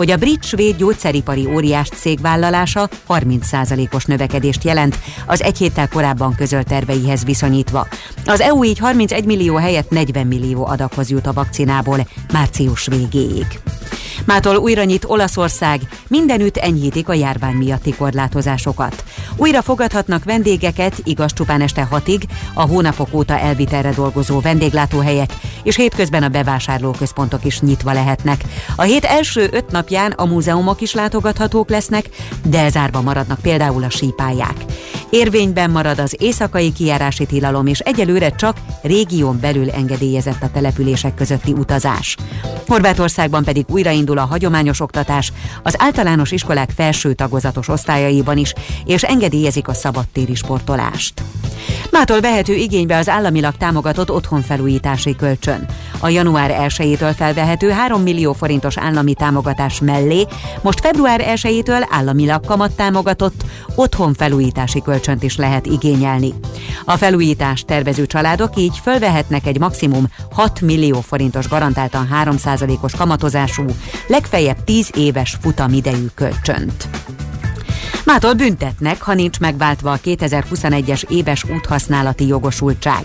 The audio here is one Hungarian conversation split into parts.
hogy a brit-svéd gyógyszeripari óriás cég vállalása 30%-os növekedést jelent az egy héttel korábban közölt terveihez viszonyítva. Az EU így 31 millió helyett 40 millió adaghoz jut a vakcinából március végéig. Mától újra nyit Olaszország, mindenütt enyhítik a járvány miatti korlátozásokat. Újra fogadhatnak vendégeket, igaz csupán este hatig, a hónapok óta elvitelre dolgozó vendéglátóhelyek, és hétközben a bevásárlóközpontok is nyitva lehetnek. A hét első öt napján a múzeumok is látogathatók lesznek, de zárva maradnak például a sípályák. Érvényben marad az éjszakai kijárási tilalom, és egyelőre csak régión belül engedélyezett a települések közötti utazás. Horvátországban pedig újraindul a hagyományos oktatás az általános iskolák felső tagozatos osztályaiban is, és engedélyezik a szabadtéri sportolást. Mától vehető igénybe az államilag támogatott otthonfelújítási kölcsön. A január 1-től felvehető 3 millió forintos állami támogatás mellé most február 1-től államilag kamat támogatott otthonfelújítási kölcsönt is lehet igényelni. A felújítást tervező családok így fölvehetnek egy maximum 6 millió forintos garantáltan 3%-os kamatozású, legfeljebb 10 éves futamidejű kölcsönt. Mától büntetnek, ha nincs megváltva a 2021-es éves úthasználati jogosultság.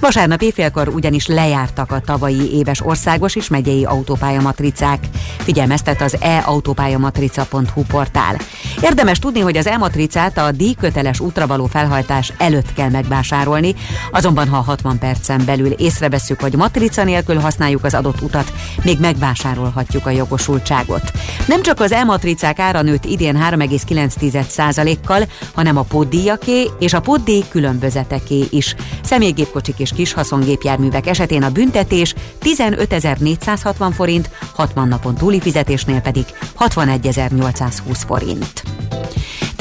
Vasárnap éjfélkor ugyanis lejártak a tavalyi éves országos és megyei autópályamatricák. Figyelmeztet az e-autópályamatrica.hu portál. Érdemes tudni, hogy az e-matricát a díjköteles útra való felhajtás előtt kell megvásárolni, azonban ha 60 percen belül észrevesszük, hogy matrica nélkül használjuk az adott utat, még megvásárolhatjuk a jogosultságot. Nem csak az e-matricák ára nőtt idén 3,9%-kal, hanem a pótdíjaké és a pótdíj különbözeteké is. Személygépkocsik és kis haszongépjárművek esetén a büntetés 15.460 forint, 60 napon túli fizetésnél pedig 61.820 forint.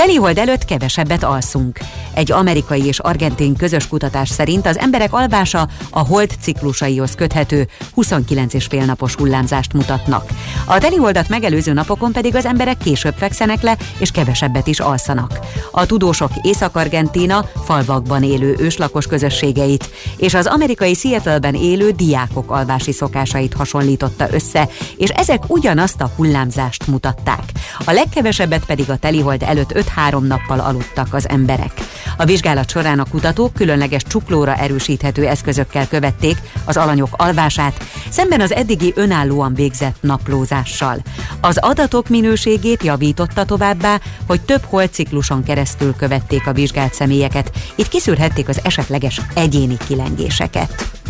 Telihold előtt kevesebbet alszunk. Egy amerikai és argentin közös kutatás szerint az emberek alvása a hold ciklusaihoz köthető 29 és fél napos hullámzást mutatnak. A teliholdat megelőző napokon pedig az emberek később fekszenek le és kevesebbet is alszanak. A tudósok Észak-Argentína falvakban élő őslakos közösségeit és az amerikai Seattle-ben élő diákok alvási szokásait hasonlította össze, és ezek ugyanazt a hullámzást mutatták. A legkevesebbet pedig a telihold előtt 5-3 nappal aludtak az emberek. A vizsgálat során a kutatók különleges csuklóra erősíthető eszközökkel követték az alanyok alvását, szemben az eddigi önállóan végzett naplózással. Az adatok minőségét javította továbbá, hogy több holcikluson keresztül követték a vizsgált személyeket, így kiszűrhették az esetleges egyéni kilengéseket.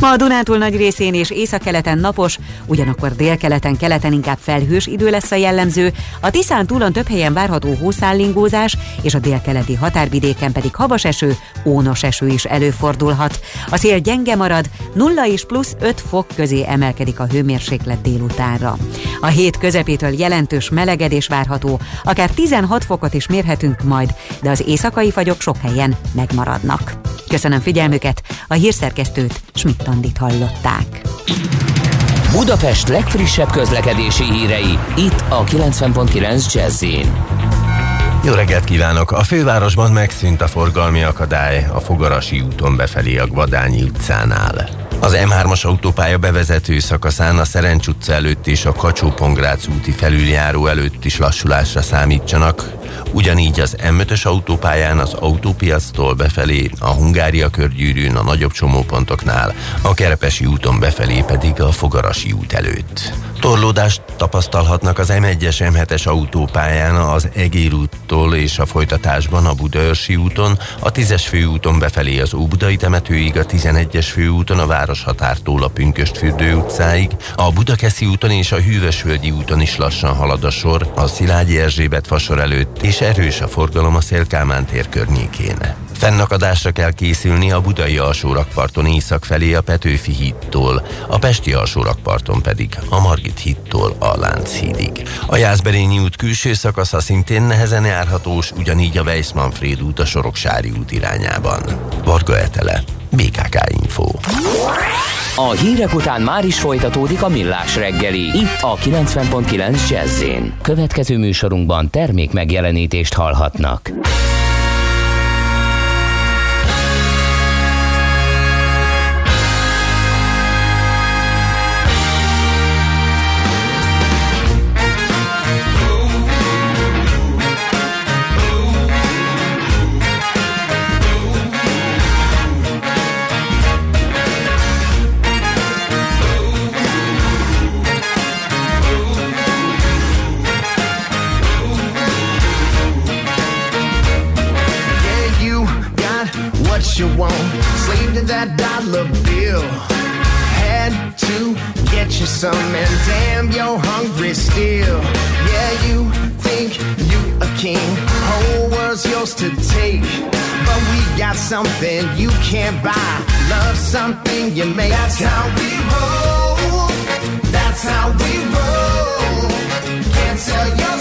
Ma a Dunántúl nagy részén és északkeleten napos, ugyanakkor délkeleten, keleten inkább felhős idő lesz a jellemző, a Tiszán túlon több helyen várható hószállingózás, és a délkeleti határvidéken pedig havas eső, ónos eső is előfordulhat. A szél gyenge marad, 0 és plusz 5 fok közé emelkedik a hőmérséklet délutánra. A hét közepétől jelentős melegedés várható, akár 16 fokot is mérhetünk majd, de az éjszakai fagyok sok helyen megmaradnak. Köszönöm figyelmüket, a hírszerkesztőt schmidt hallották. Budapest legfrissebb közlekedési hírei, itt a 90.9 jazz jó reggelt kívánok! A fővárosban megszűnt a forgalmi akadály a Fogarasi úton befelé a Gvadányi utcánál. Az M3-as autópálya bevezető szakaszán a Szerencs utca előtt és a kacsó úti felüljáró előtt is lassulásra számítsanak, ugyanígy az M5-ös autópályán az autópiactól befelé, a Hungária körgyűrűn a nagyobb csomópontoknál, a Kerepesi úton befelé pedig a Fogarasi út előtt. Torlódást tapasztalhatnak az M1-es M7-es autópályán az Egér úttól és a folytatásban a Budaörsi úton, a 10-es főúton befelé az Óbudai temetőig, a 11-es főúton a városhatártól a Pünköstfürdő utcáig, a Budakeszi úton és a Hűvösvölgyi úton is lassan halad a sor, a Szilágyi Erzsébet fasor előtt és erős a forgalom a Szélkámán tér környékén. Fennakadásra kell készülni a budai alsórakparton észak felé a Petőfi hídtól, a pesti alsórakparton pedig a Margit hídtól a Lánchídig. A Jászberényi út külső szakasza szintén nehezen járhatós, ugyanígy a Weiss-Manfred út a Soroksári út irányában. Varga Etele, BKK Info. A hírek után már is folytatódik a millás reggeli, itt a 90.9 jazz Következő műsorunkban termék megjelenítést hallhatnak. Something you can't buy. Love something you make. That's how we roll. That's how we roll. Can't sell your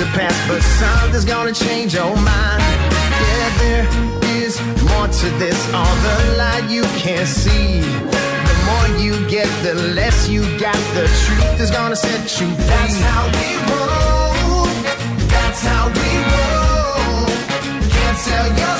the past, but something's gonna change your mind. Yeah, there is more to this, all the light you can't see. The more you get, the less you got. The truth is gonna set you free. That's how we roll. That's how we roll. Can't sell your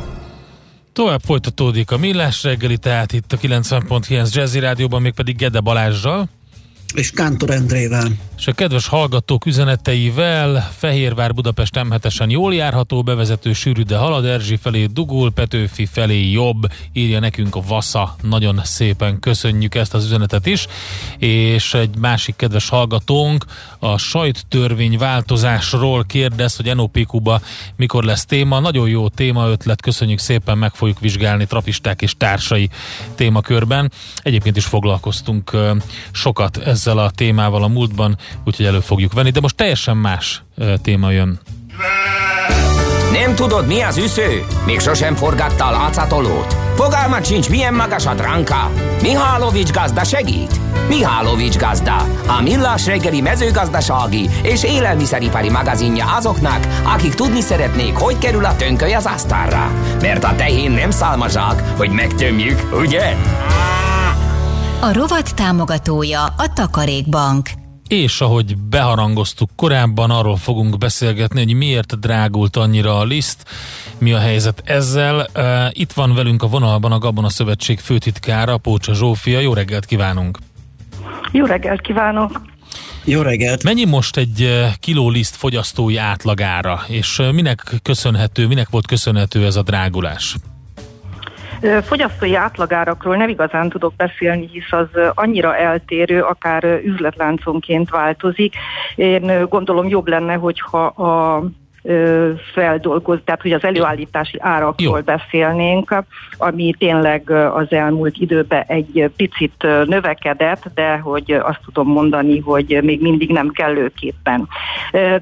Tovább folytatódik a millás reggeli, tehát itt a 90.9 Jazzy Rádióban, még pedig Gede Balázsral. és Kántor Endrével. És a kedves hallgatók üzeneteivel Fehérvár Budapest m jól járható, bevezető sűrű, de halad Erzsi felé dugul, Petőfi felé jobb, írja nekünk a Vasa. Nagyon szépen köszönjük ezt az üzenetet is. És egy másik kedves hallgatónk a sajttörvény változásról kérdez, hogy NOPQ-ba mikor lesz téma. Nagyon jó téma ötlet, köszönjük szépen, meg fogjuk vizsgálni trapisták és társai témakörben. Egyébként is foglalkoztunk sokat ezzel a témával a múltban, úgyhogy elő fogjuk venni, de most teljesen más téma jön. Nem tudod, mi az üsző? Még sosem forgatta a látszatolót? Fogalmat sincs, milyen magas a dránka? Mihálovics gazda segít? Mihálovics gazda, a millás reggeli mezőgazdasági és élelmiszeripari magazinja azoknak, akik tudni szeretnék, hogy kerül a tönköly az asztalra. Mert a tehén nem szálmazsák, hogy megtömjük, ugye? A rovat támogatója a Takarékbank. És ahogy beharangoztuk korábban, arról fogunk beszélgetni, hogy miért drágult annyira a liszt, mi a helyzet ezzel. Itt van velünk a vonalban a Gabona Szövetség főtitkára, Pócsa Zsófia. Jó reggelt kívánunk! Jó reggelt kívánok! Jó reggelt! Mennyi most egy kiló liszt fogyasztói átlagára, és minek köszönhető, minek volt köszönhető ez a drágulás? Fogyasztói átlagárakról nem igazán tudok beszélni, hisz az annyira eltérő, akár üzletlánconként változik. Én gondolom jobb lenne, hogyha a feldolgoz, tehát hogy az előállítási árakról Jó. beszélnénk, ami tényleg az elmúlt időben egy picit növekedett, de hogy azt tudom mondani, hogy még mindig nem kellőképpen.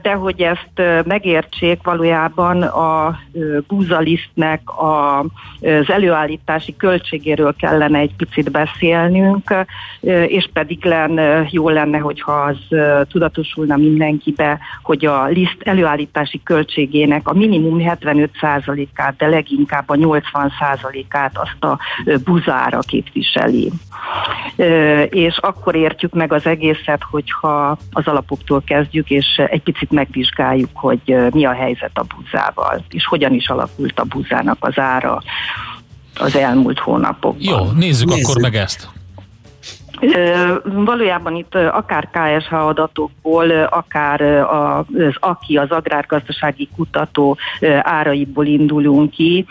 De hogy ezt megértsék, valójában a búzalisztnek az előállítási költségéről kellene egy picit beszélnünk, és pedig lenne, jó lenne, hogyha az tudatosulna mindenkibe, hogy a liszt előállítási költségének a minimum 75%-át, de leginkább a 80%-át azt a buzára képviseli. És akkor értjük meg az egészet, hogyha az alapoktól kezdjük, és egy picit megvizsgáljuk, hogy mi a helyzet a buzával, és hogyan is alakult a buzának az ára az elmúlt hónapokban. Jó, nézzük, nézzük. akkor meg ezt. Valójában itt akár KSH adatokból, akár az AKI, az Agrárgazdasági Kutató áraiból indulunk ki,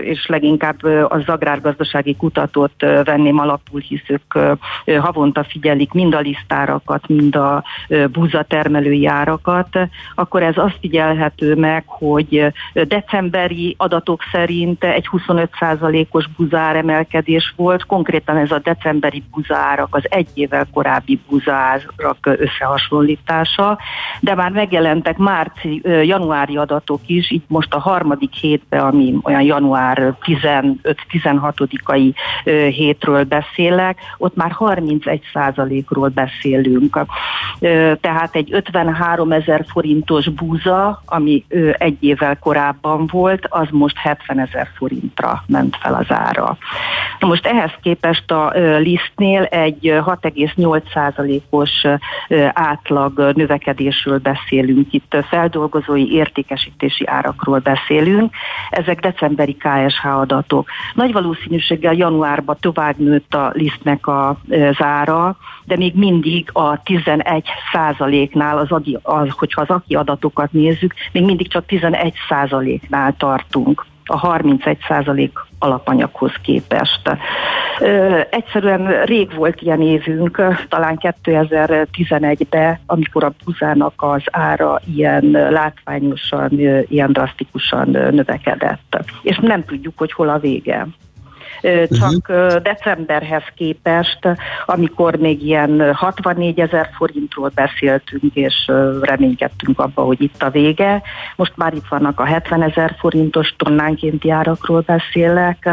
és leginkább az Agrárgazdasági Kutatót venném alapul, hisz ők havonta figyelik mind a lisztárakat, mind a búzatermelői árakat, akkor ez azt figyelhető meg, hogy decemberi adatok szerint egy 25%-os buzár emelkedés volt, konkrétan ez a decemberi buzár árak az egy évvel korábbi buzárak összehasonlítása, de már megjelentek márci, januári adatok is, így most a harmadik hétben, ami olyan január 15-16-ai hétről beszélek, ott már 31 ról beszélünk. Tehát egy 53 ezer forintos búza, ami egy évvel korábban volt, az most 70 ezer forintra ment fel az ára. Most ehhez képest a lisztnél egy 6,8%-os átlag növekedésről beszélünk. Itt feldolgozói értékesítési árakról beszélünk. Ezek decemberi KSH adatok. Nagy valószínűséggel januárban tovább nőtt a lisztnek a zára, de még mindig a 11 százaléknál, az, az, hogyha az aki adatokat nézzük, még mindig csak 11 százaléknál tartunk a 31 százalék alapanyaghoz képest. Egyszerűen rég volt ilyen évünk, talán 2011-ben, amikor a buzának az ára ilyen látványosan, ilyen drasztikusan növekedett. És nem tudjuk, hogy hol a vége csak uh-huh. decemberhez képest, amikor még ilyen 64 ezer forintról beszéltünk, és reménykedtünk abba, hogy itt a vége. Most már itt vannak a 70 ezer forintos tonnánkénti árakról beszélek,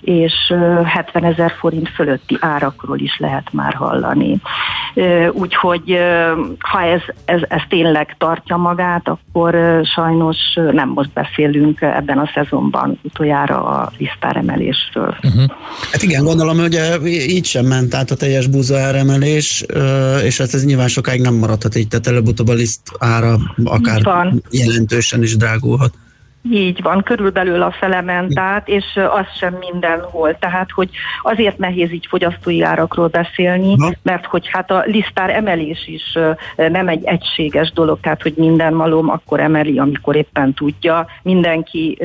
és 70 ezer forint fölötti árakról is lehet már hallani. Úgyhogy ha ez, ez, ez tényleg tartja magát, akkor sajnos nem most beszélünk ebben a szezonban utoljára a lisztáremelésről. Uh-huh. Hát igen, gondolom, hogy így sem ment át a teljes búza áremelés, és hát ez nyilván sokáig nem maradhat így, tehát előbb-utóbb a liszt ára akár jelentősen is drágulhat. Így van, körülbelül a fele ment át, és az sem mindenhol. Tehát, hogy azért nehéz így fogyasztói árakról beszélni, Na. mert hogy hát a lisztár emelés is nem egy egységes dolog, tehát, hogy minden malom akkor emeli, amikor éppen tudja. Mindenki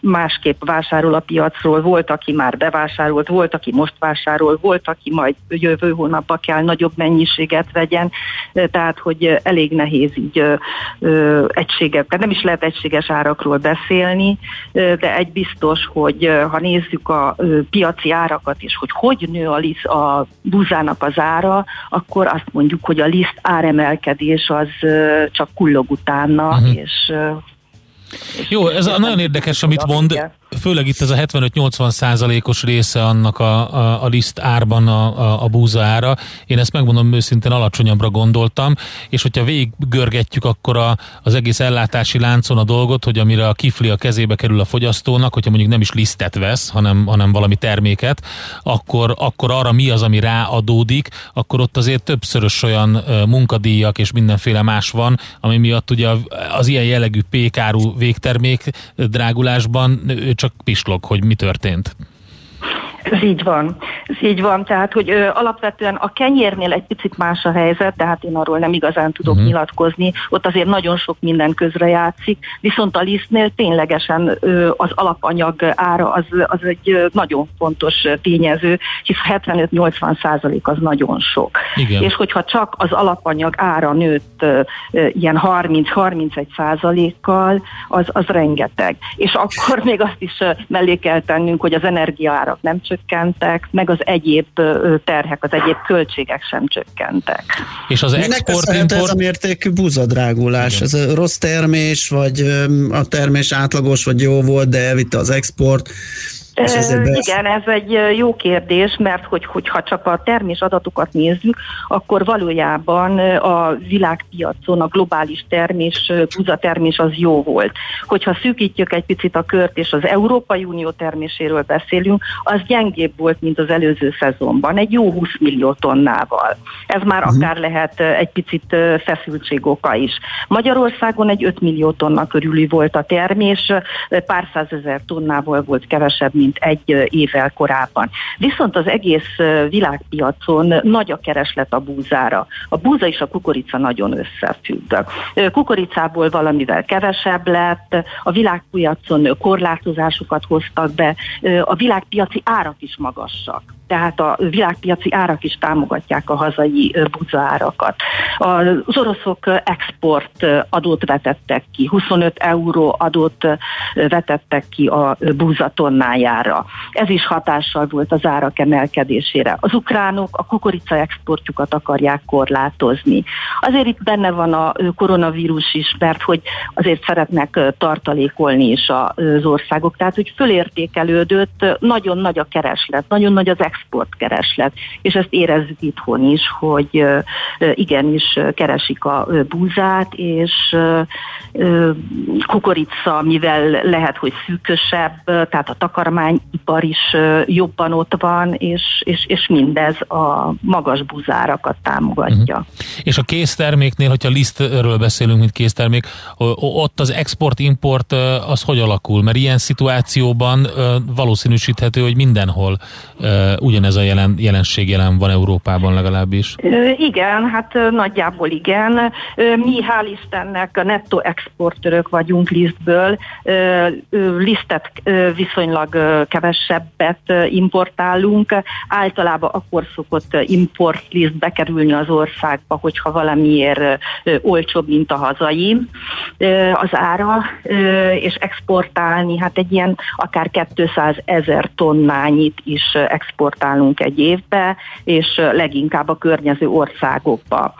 másképp vásárol a piacról, volt, aki már bevásárolt, volt, aki most vásárol, volt, aki majd jövő hónapban kell nagyobb mennyiséget vegyen, tehát, hogy elég nehéz így egységes, nem is lehet egységes árakról beszélni, beszélni, de egy biztos, hogy ha nézzük a piaci árakat és hogy hogy nő a, liszt, a buzának az ára, akkor azt mondjuk, hogy a liszt áremelkedés az csak kullog utána, uh-huh. és jó, ez nagyon érdekes, amit mond. Főleg itt ez a 75-80 százalékos része annak a, a, a liszt árban a, a, a búza ára. Én ezt megmondom őszintén alacsonyabbra gondoltam, és hogyha végiggörgetjük akkor a, az egész ellátási láncon a dolgot, hogy amire a kifli a kezébe kerül a fogyasztónak, hogyha mondjuk nem is lisztet vesz, hanem, hanem valami terméket, akkor, akkor arra mi az, ami ráadódik, akkor ott azért többszörös olyan munkadíjak és mindenféle más van, ami miatt ugye az ilyen jellegű pékáru végtermék drágulásban ő csak pislog, hogy mi történt. Ez így van. Ez így van, tehát hogy ö, alapvetően a kenyérnél egy picit más a helyzet, tehát én arról nem igazán tudok uh-huh. nyilatkozni, ott azért nagyon sok minden közre játszik, viszont a lisztnél ténylegesen ö, az alapanyag ára az, az egy ö, nagyon fontos tényező, hisz 75-80 százalék az nagyon sok. Igen. És hogyha csak az alapanyag ára nőtt ö, ö, ilyen 30-31 százalékkal, az, az rengeteg. És akkor még azt is mellé kell tennünk, hogy az energiaárak nem csökkentek, meg az egyéb terhek, az egyéb költségek sem csökkentek. És az export import... ez a mértékű buzadrágulás? Igen. Ez a rossz termés, vagy a termés átlagos, vagy jó volt, de elvitte az export? Igen, ez egy jó kérdés, mert hogy, hogyha csak a termés adatokat nézzük, akkor valójában a világpiacon a globális termés, termés az jó volt. Hogyha szűkítjük egy picit a kört, és az Európai Unió terméséről beszélünk, az gyengébb volt, mint az előző szezonban, egy jó 20 millió tonnával. Ez már uh-huh. akár lehet egy picit feszültség oka is. Magyarországon egy 5 millió tonna körüli volt a termés, pár százezer tonnával volt kevesebb, mint egy évvel korábban. Viszont az egész világpiacon nagy a kereslet a búzára. A búza és a kukorica nagyon összefügg. Kukoricából valamivel kevesebb lett, a világpiacon korlátozásokat hoztak be, a világpiaci árak is magasak tehát a világpiaci árak is támogatják a hazai árakat. Az oroszok export adót vetettek ki, 25 euró adót vetettek ki a búzatonnájára. Ez is hatással volt az árak emelkedésére. Az ukránok a kukorica exportjukat akarják korlátozni. Azért itt benne van a koronavírus is, mert hogy azért szeretnek tartalékolni is az országok. Tehát, hogy fölértékelődött, nagyon nagy a kereslet, nagyon nagy az export exportkereslet. És ezt érezzük itthon is, hogy igenis keresik a búzát, és kukorica, mivel lehet, hogy szűkösebb, tehát a takarmányipar is jobban ott van, és, és, és mindez a magas búzárakat támogatja. Uh-huh. És a készterméknél, hogyha lisztről beszélünk, mint késztermék, ott az export-import az hogy alakul? Mert ilyen szituációban valószínűsíthető, hogy mindenhol ugyanez a jelen, jelenség jelen van Európában legalábbis. Igen, hát nagyjából igen. Mi hál' Istennek netto exportőrök vagyunk lisztből. Lisztet viszonylag kevesebbet importálunk. Általában akkor szokott import liszt bekerülni az országba, hogyha valamiért olcsóbb, mint a hazai az ára, és exportálni, hát egy ilyen akár 200 ezer tonnányit is exportálunk egy évbe, és leginkább a környező országokba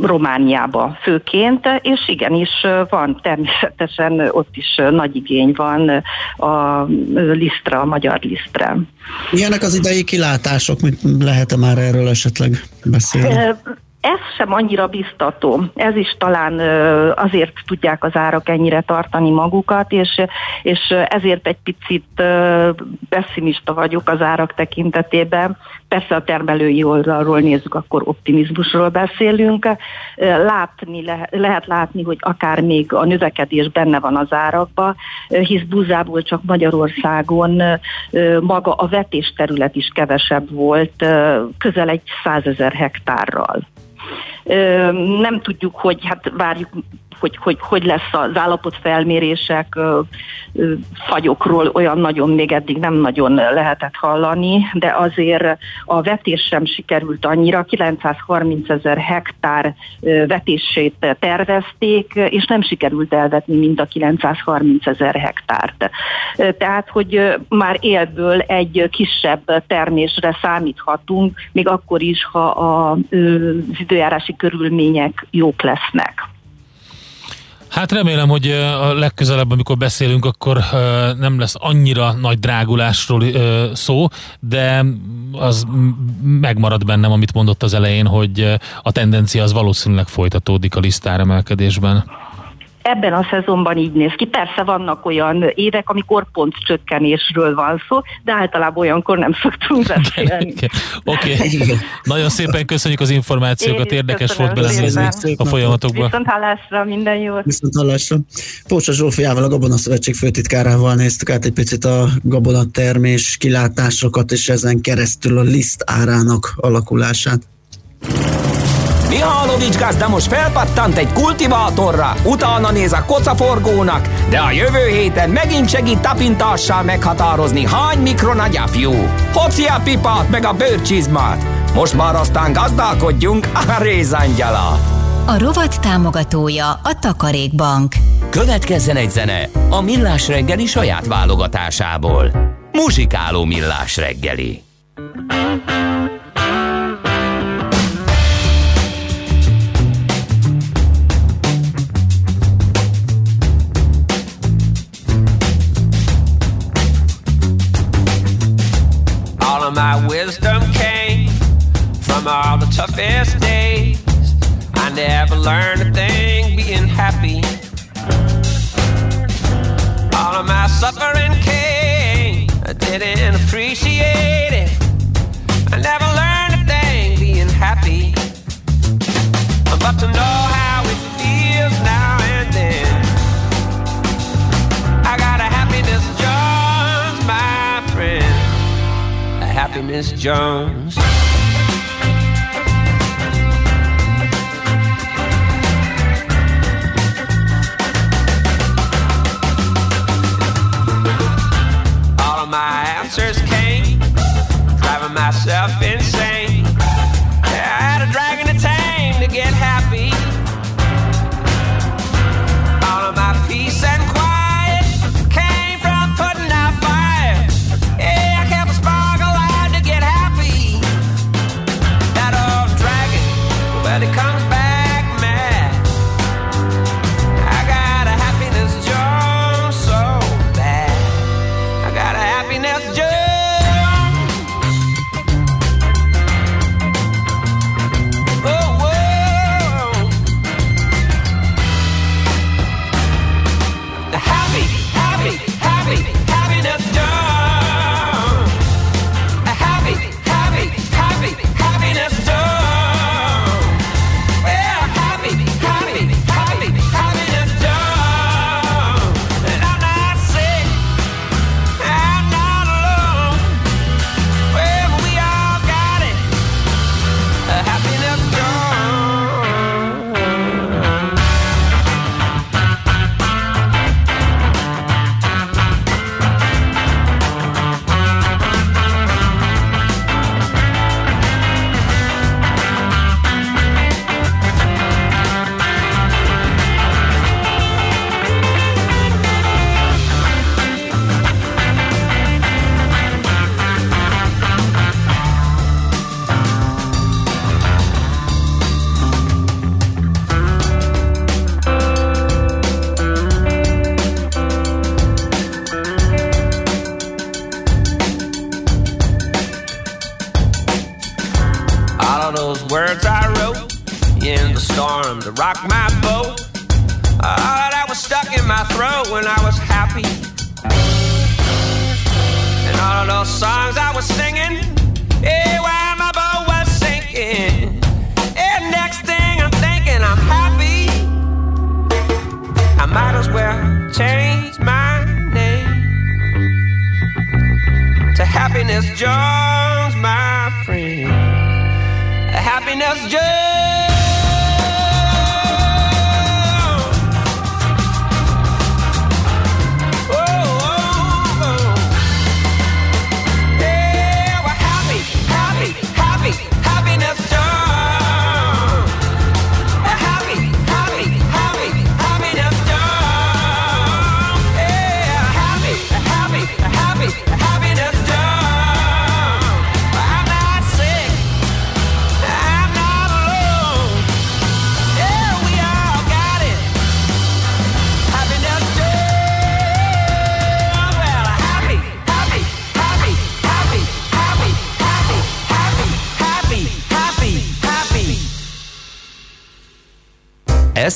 Romániába főként, és igenis van természetesen ott is nagy igény van a lisztra, a magyar lisztre. Milyenek az idei kilátások, mit lehet-e már erről esetleg beszélni? Sem annyira biztató. Ez is talán azért tudják az árak ennyire tartani magukat, és, és ezért egy picit pessimista vagyok az árak tekintetében. Persze a termelői oldalról nézzük, akkor optimizmusról beszélünk. Látni, le, lehet látni, hogy akár még a növekedés benne van az árakba, hisz buzából csak Magyarországon maga a vetésterület is kevesebb volt, közel egy százezer hektárral. Nem tudjuk, hogy hát várjuk hogy, hogy hogy lesz az állapotfelmérések fagyokról olyan nagyon még eddig nem nagyon lehetett hallani, de azért a vetés sem sikerült annyira, 930 ezer hektár vetését tervezték, és nem sikerült elvetni mind a 930 ezer hektárt. Tehát, hogy már élből egy kisebb termésre számíthatunk, még akkor is, ha az időjárási körülmények jók lesznek. Hát remélem, hogy a legközelebb, amikor beszélünk, akkor nem lesz annyira nagy drágulásról szó, de az megmarad bennem, amit mondott az elején, hogy a tendencia az valószínűleg folytatódik a lisztáremelkedésben ebben a szezonban így néz ki. Persze vannak olyan évek, amikor pont csökkenésről van szó, de általában olyankor nem szoktunk beszélni. Oké, okay. nagyon szépen köszönjük az információkat, érdekes volt belenézni a folyamatokba. Viszont hallásra, minden jót. Viszont hallásra. Pócsa Zsófiával, a Gabona Szövetség főtitkárával néztük át egy picit a gabonatermés kilátásokat, és ezen keresztül a liszt árának alakulását. Mihálovics gazda most felpattant egy kultivátorra, utána néz a kocaforgónak, de a jövő héten megint segít tapintással meghatározni, hány mikron a gyapjú. Hoci a pipát meg a bőrcsizmát. Most már aztán gazdálkodjunk a rézangyala. A rovat támogatója a Takarékbank. Következzen egy zene a Millás reggeli saját válogatásából. Muzsikáló Millás reggeli. My wisdom came from all the toughest days. I never learned a thing being happy. All of my suffering came, I didn't appreciate it. I never learned a thing being happy. But to know how happiness Jones. All of my answers came, driving myself insane.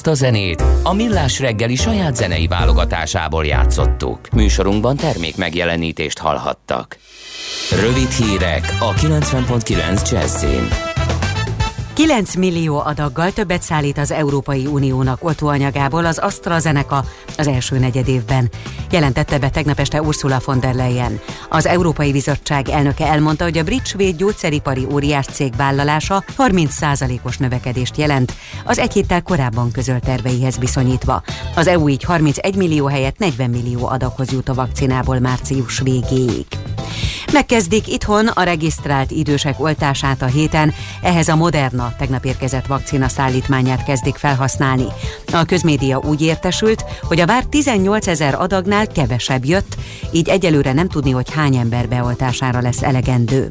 A zenét a Millás reggeli saját zenei válogatásából játszottuk. Műsorunkban termék megjelenítést hallhattak. Rövid hírek a 90.9 Jazzin. 9 millió adaggal többet szállít az Európai Uniónak oltóanyagából az AstraZeneca az első negyedévben. Jelentette be tegnap este Ursula von der Leyen. Az Európai Bizottság elnöke elmondta, hogy a brit svéd gyógyszeripari óriás cég vállalása 30%-os növekedést jelent, az egy héttel korábban közölt terveihez viszonyítva. Az EU így 31 millió helyett 40 millió adaghoz jut a vakcinából március végéig. Megkezdik itthon a regisztrált idősek oltását a héten, ehhez a Moderna tegnap érkezett vakcina szállítmányát kezdik felhasználni. A közmédia úgy értesült, hogy a bár 18 ezer adagnál kevesebb jött, így egyelőre nem tudni, hogy hány ember beoltására lesz elegendő.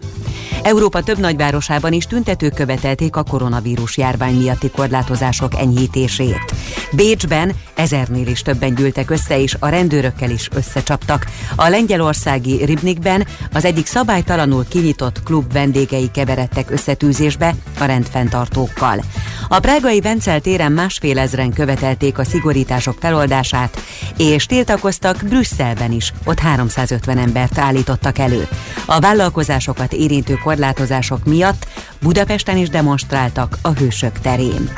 Európa több nagyvárosában is tüntetők követelték a koronavírus járvány miatti korlátozások enyhítését. Bécsben ezernél is többen gyűltek össze, és a rendőrökkel is összecsaptak. A lengyelországi Ribnikben az egyik szabálytalanul kinyitott klub vendégei keveredtek összetűzésbe a rendfenntartókkal. A prágai Vencel téren másfél ezren követelték a szigorítások feloldását, és tiltakoztak Brüsszelben is, ott 350 embert állítottak elő. A vállalkozásokat érintő korlátozások miatt Budapesten is demonstráltak a Hősök terén.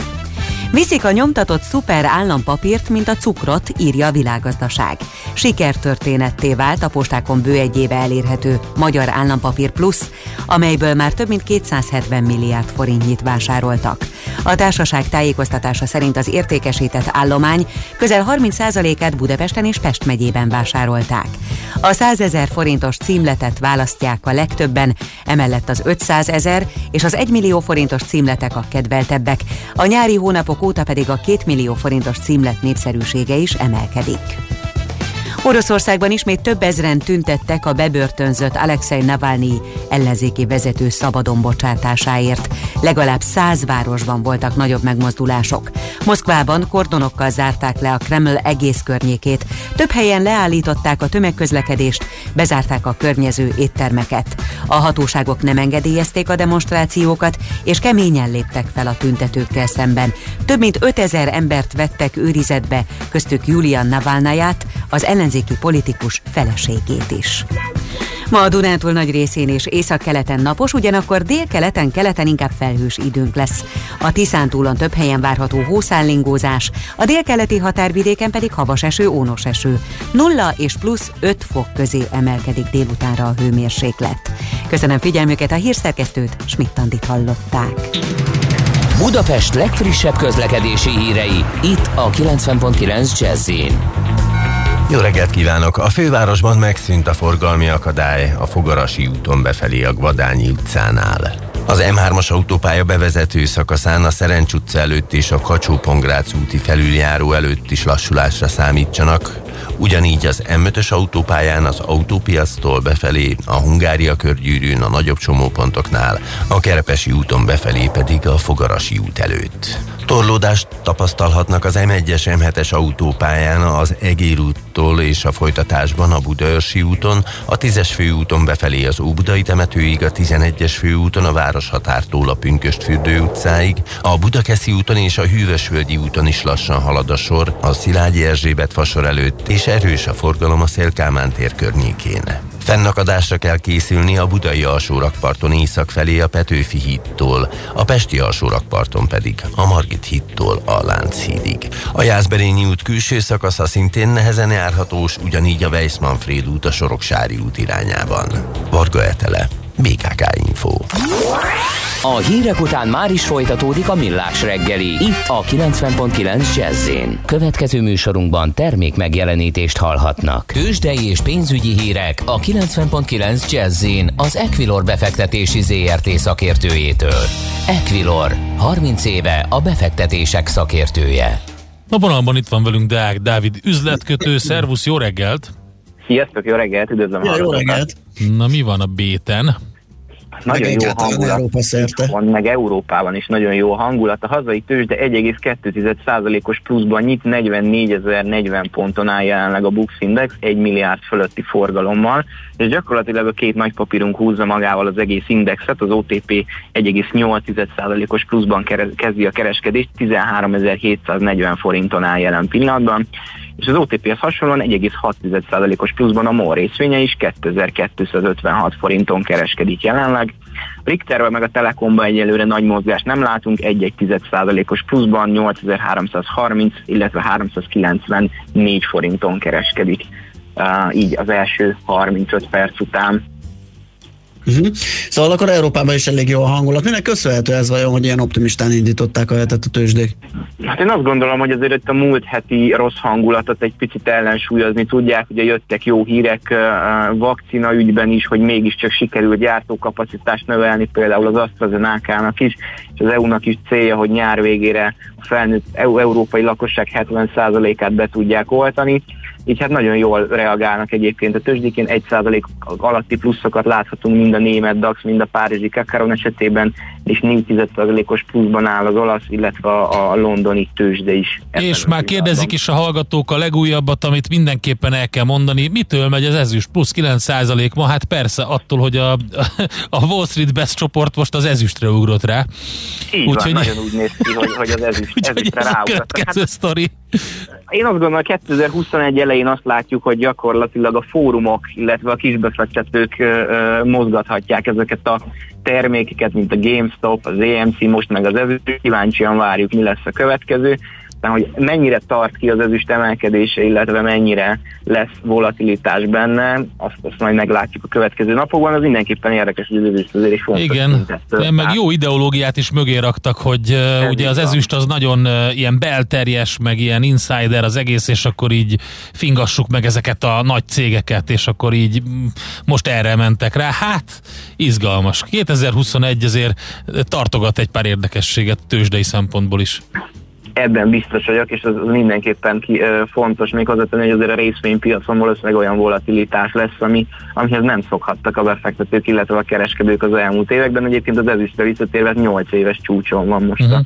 Viszik a nyomtatott szuper állampapírt, mint a cukrot, írja a világgazdaság. Sikertörténetté vált a postákon bő egy éve elérhető Magyar Állampapír Plusz, amelyből már több mint 270 milliárd forintnyit vásároltak. A társaság tájékoztatása szerint az értékesített állomány közel 30%-át Budapesten és Pest megyében vásárolták. A 100 ezer forintos címletet választják a legtöbben, emellett az 500 ezer és az 1 millió forintos címletek a kedveltebbek. A nyári hónapok óta pedig a 2 millió forintos címlet népszerűsége is emelkedik. Oroszországban ismét több ezren tüntettek a bebörtönzött Alexei Navalnyi ellenzéki vezető szabadon bocsátásáért. Legalább száz városban voltak nagyobb megmozdulások. Moszkvában kordonokkal zárták le a Kreml egész környékét. Több helyen leállították a tömegközlekedést, bezárták a környező éttermeket. A hatóságok nem engedélyezték a demonstrációkat, és keményen léptek fel a tüntetőkkel szemben. Több mint 5000 embert vettek őrizetbe, köztük Julian Navalnayát, az ellenzéki politikus feleségét is. Ma a Dunántúl nagy részén és északkeleten napos, ugyanakkor délkeleten, keleten inkább felhős időnk lesz. A Tiszántúlon több helyen várható hószállingózás, a délkeleti határvidéken pedig havas eső, ónos eső. 0 és plusz 5 fok közé emelkedik délutánra a hőmérséklet. Köszönöm figyelmüket, a hírszerkesztőt, Schmidt-Tandit hallották. Budapest legfrissebb közlekedési hírei, itt a 90.9 jazz jó reggelt kívánok! A fővárosban megszűnt a forgalmi akadály a Fogarasi úton befelé a Gvadányi utcánál. Az M3-as autópálya bevezető szakaszán a Szerencs utca előtt és a kacsó úti felüljáró előtt is lassulásra számítsanak, Ugyanígy az M5-ös autópályán az autópiasztól befelé, a Hungária körgyűrűn, a nagyobb csomópontoknál, a Kerepesi úton befelé pedig a Fogarasi út előtt. Torlódást tapasztalhatnak az M1-es M7-es autópályán az Egér úttól és a folytatásban a Budaörsi úton, a 10-es főúton befelé az Óbudai temetőig, a 11-es főúton a Városhatártól a Pünköstfürdő utcáig, a Budakeszi úton és a Hűvösvölgyi úton is lassan halad a sor, a Szilágyi Erzsébet fasor előtt és erős a forgalom a Szélkámán tér környékén. Fennakadásra kell készülni a budai alsórakparton észak felé a Petőfi hídtól, a pesti alsórakparton pedig a Margit hídtól a Lánchídig. A Jászberényi út külső szakasza szintén nehezen járhatós, ugyanígy a Weiss-Manfred út a Soroksári út irányában. Varga Etele, BKK Info. A hírek után már is folytatódik a millás reggeli. Itt a 90.9 jazz Következő műsorunkban termék megjelenítést hallhatnak. Tőzsdei és pénzügyi hírek a 90.9 jazz az Equilor befektetési ZRT szakértőjétől. Equilor, 30 éve a befektetések szakértője. A vonalban itt van velünk Deák Dávid üzletkötő. Szervusz, jó reggelt! Sziasztok, jó reggelt, üdvözlöm ja, Jó reggelt! Na mi van a béten? Nagyon jó hangulat. Európa szerte. Van, meg Európában is nagyon jó hangulat. A hazai tőzsde 1,2%-os pluszban nyit, 44.040 ponton áll jelenleg a Bux Index, 1 milliárd fölötti forgalommal, és gyakorlatilag a két nagy papírunk húzza magával az egész indexet, az OTP 1,8%-os pluszban kezdi a kereskedést, 13.740 forinton áll jelen pillanatban, és az OTP-hez hasonlóan 1,6%-os pluszban a MOL részvénye is 2256 forinton kereskedik jelenleg. Richterben meg a Telekomban egyelőre nagy mozgást nem látunk, 1,1%-os pluszban 8330, illetve 394 forinton kereskedik. Így az első 35 perc után. Uh-huh. Szóval akkor Európában is elég jó a hangulat. Minek köszönhető ez vajon, hogy ilyen optimistán indították a hetet a tőzsdék? Hát én azt gondolom, hogy azért itt a múlt heti rossz hangulatot egy picit ellensúlyozni tudják. Ugye jöttek jó hírek vakcina ügyben is, hogy mégiscsak sikerült gyártókapacitást növelni, például az AstraZeneca-nak is, és az EU-nak is célja, hogy nyár végére a felnőtt európai lakosság 70%-át be tudják oltani így hát nagyon jól reagálnak egyébként. A tőzsdékén, 1% alatti pluszokat láthatunk mind a német DAX, mind a párizsi Kakaron esetében, és 4%-os pluszban áll az olasz, illetve a, a londoni tőzsde is. És már kérdezik is a hallgatók a legújabbat, amit mindenképpen el kell mondani, mitől megy az ezüst plusz 9% ma? Hát persze, attól, hogy a, a Wall Street Best csoport most az ezüstre ugrott rá. Így úgy, van, hogy... nagyon úgy néz ki, hogy, hogy az ezüst, ezüstre ráugrott. Hát, sztori. Én azt gondolom, 2021 elején azt látjuk, hogy gyakorlatilag a fórumok, illetve a kisbefektetők mozgathatják ezeket a termékeket, mint a GameStop, az EMC, most meg az ezüst. Kíváncsian várjuk, mi lesz a következő aztán, hogy mennyire tart ki az ezüst emelkedése, illetve mennyire lesz volatilitás benne, azt, azt majd meglátjuk a következő napokban, az mindenképpen érdekes, hogy az ezüst azért is fontos. Igen, meg jó ideológiát is mögé raktak, hogy Ez ugye az ezüst az nagyon ilyen belterjes, meg ilyen insider az egész, és akkor így fingassuk meg ezeket a nagy cégeket, és akkor így most erre mentek rá. Hát, izgalmas. 2021 azért tartogat egy pár érdekességet tőzsdei szempontból is ebben biztos vagyok, és az, az mindenképpen ki, ö, fontos még hozzátenni, hogy azért a részvénypiacon valószínűleg olyan volatilitás lesz, ami, amihez nem szokhattak a befektetők, illetve a kereskedők az elmúlt években. Egyébként az ezüstre visszatérve 8 éves csúcson van most uh-huh.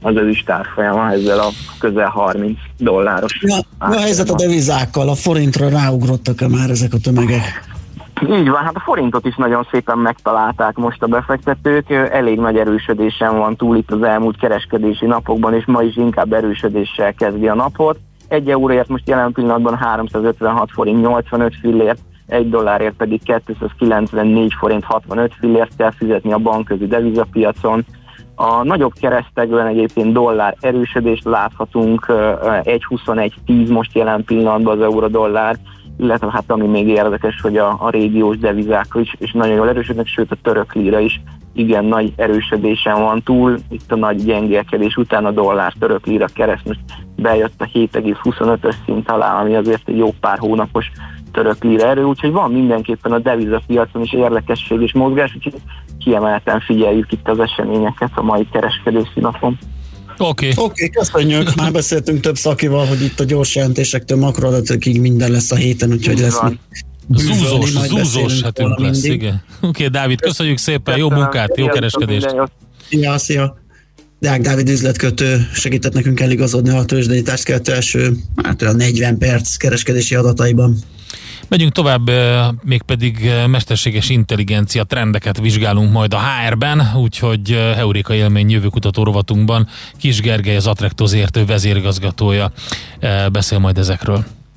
a, az ezüst árfolyama ezzel a közel 30 dolláros. Ja, a helyzet a devizákkal, a forintra ráugrottak-e már ezek a tömegek? Így van, hát a forintot is nagyon szépen megtalálták most a befektetők, elég nagy erősödésen van túl itt az elmúlt kereskedési napokban, és ma is inkább erősödéssel kezdi a napot. Egy euróért most jelen pillanatban 356 forint 85 fillért, egy dollárért pedig 294 forint 65 fillért kell fizetni a bankközi devizapiacon. A nagyobb keresztegben egyébként dollár erősödést láthatunk, 1.21.10 most jelen pillanatban az euró-dollár, illetve hát ami még érdekes, hogy a, a régiós devizák is, is nagyon jól erősödnek, sőt a török lira is igen nagy erősödésen van túl, itt a nagy gyengélkedés után a dollár török lira kereszt most bejött a 7,25-ös szint alá, ami azért egy jó pár hónapos török lira erő, úgyhogy van mindenképpen a devizapiacon is érdekesség és mozgás, úgyhogy kiemelten figyeljük itt az eseményeket a mai kereskedési napon. Oké. Okay. Oké, okay, köszönjük. Már beszéltünk több szakival, hogy itt a gyors jelentésektől makroadatokig minden lesz a héten, úgyhogy lesz Zúzós, zúzós hetünk lesz, igen. Oké, okay, Dávid, köszönjük szépen, jó munkát, jó kereskedést. Szia, szia. Deák Dávid üzletkötő segített nekünk eligazodni a tőzsdenyítást kettő első, hát olyan 40 perc kereskedési adataiban. Megyünk tovább, mégpedig mesterséges intelligencia trendeket vizsgálunk majd a HR-ben, úgyhogy Euréka élmény jövőkutató rovatunkban Kis Gergely az Attractos értő vezérigazgatója beszél majd ezekről.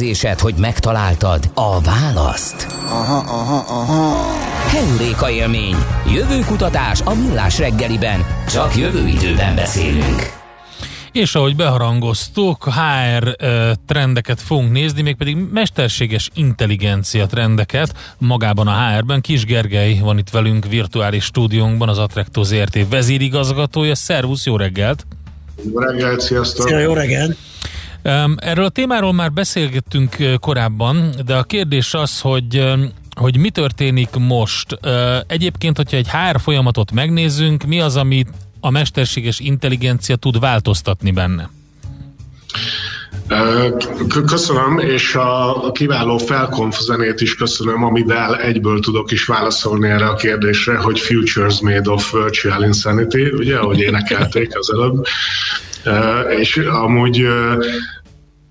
Érzésed, hogy megtaláltad a választ? Aha, aha, aha. Heuréka élmény. Jövő kutatás a millás reggeliben. Csak jövő időben beszélünk. És ahogy beharangoztuk, HR trendeket fogunk nézni, mégpedig mesterséges intelligencia trendeket magában a HR-ben. Kis Gergely van itt velünk virtuális stúdiónkban, az Attracto ZRT vezérigazgatója. Szervusz, jó reggelt! Jó reggelt, sziasztok! Szia, jó reggelt! Erről a témáról már beszélgettünk korábban, de a kérdés az, hogy hogy mi történik most. Egyébként, hogyha egy HR folyamatot megnézzünk, mi az, amit a mesterséges intelligencia tud változtatni benne? Köszönöm, és a kiváló felkonf zenét is köszönöm, amivel egyből tudok is válaszolni erre a kérdésre, hogy Futures Made of Virtual Insanity, ugye, ahogy énekelték az előbb. És amúgy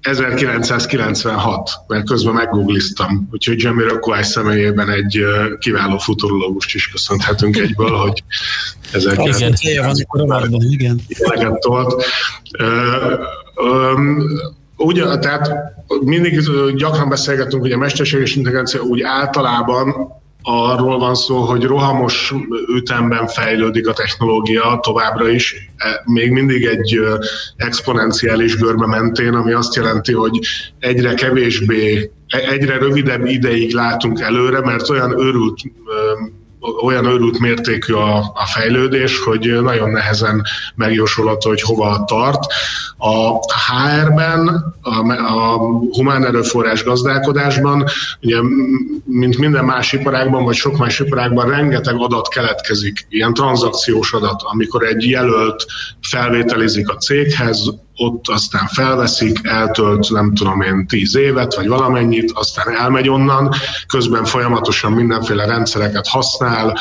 1996, mert közben meggoogliztam, úgyhogy Jamiroquai személyében egy kiváló futurológust is köszönhetünk egyből, hogy 1996 igen. tolt. Ugye, tehát mindig gyakran beszélgetünk, hogy a mesterséges intelligencia úgy általában arról van szó, hogy rohamos ütemben fejlődik a technológia továbbra is, e, még mindig egy exponenciális görbe mentén, ami azt jelenti, hogy egyre kevésbé, e, egyre rövidebb ideig látunk előre, mert olyan őrült olyan őrült mértékű a, a fejlődés, hogy nagyon nehezen megjósolható, hogy hova tart. A HR-ben, a, a humán erőforrás gazdálkodásban, ugye, mint minden más iparágban, vagy sok más iparágban rengeteg adat keletkezik, ilyen tranzakciós adat, amikor egy jelölt felvételizik a céghez, ott aztán felveszik, eltölt nem tudom én tíz évet, vagy valamennyit, aztán elmegy onnan, közben folyamatosan mindenféle rendszereket használ,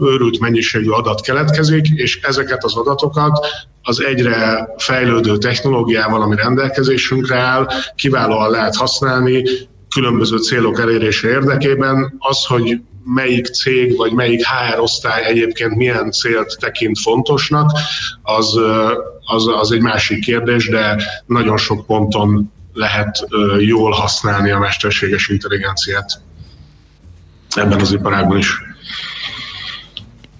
őrült mennyiségű adat keletkezik, és ezeket az adatokat az egyre fejlődő technológiával, ami rendelkezésünkre áll, kiválóan lehet használni, különböző célok elérése érdekében. Az, hogy melyik cég vagy melyik HR osztály egyébként milyen célt tekint fontosnak, az, az, az egy másik kérdés, de nagyon sok ponton lehet jól használni a mesterséges intelligenciát ebben az iparágban is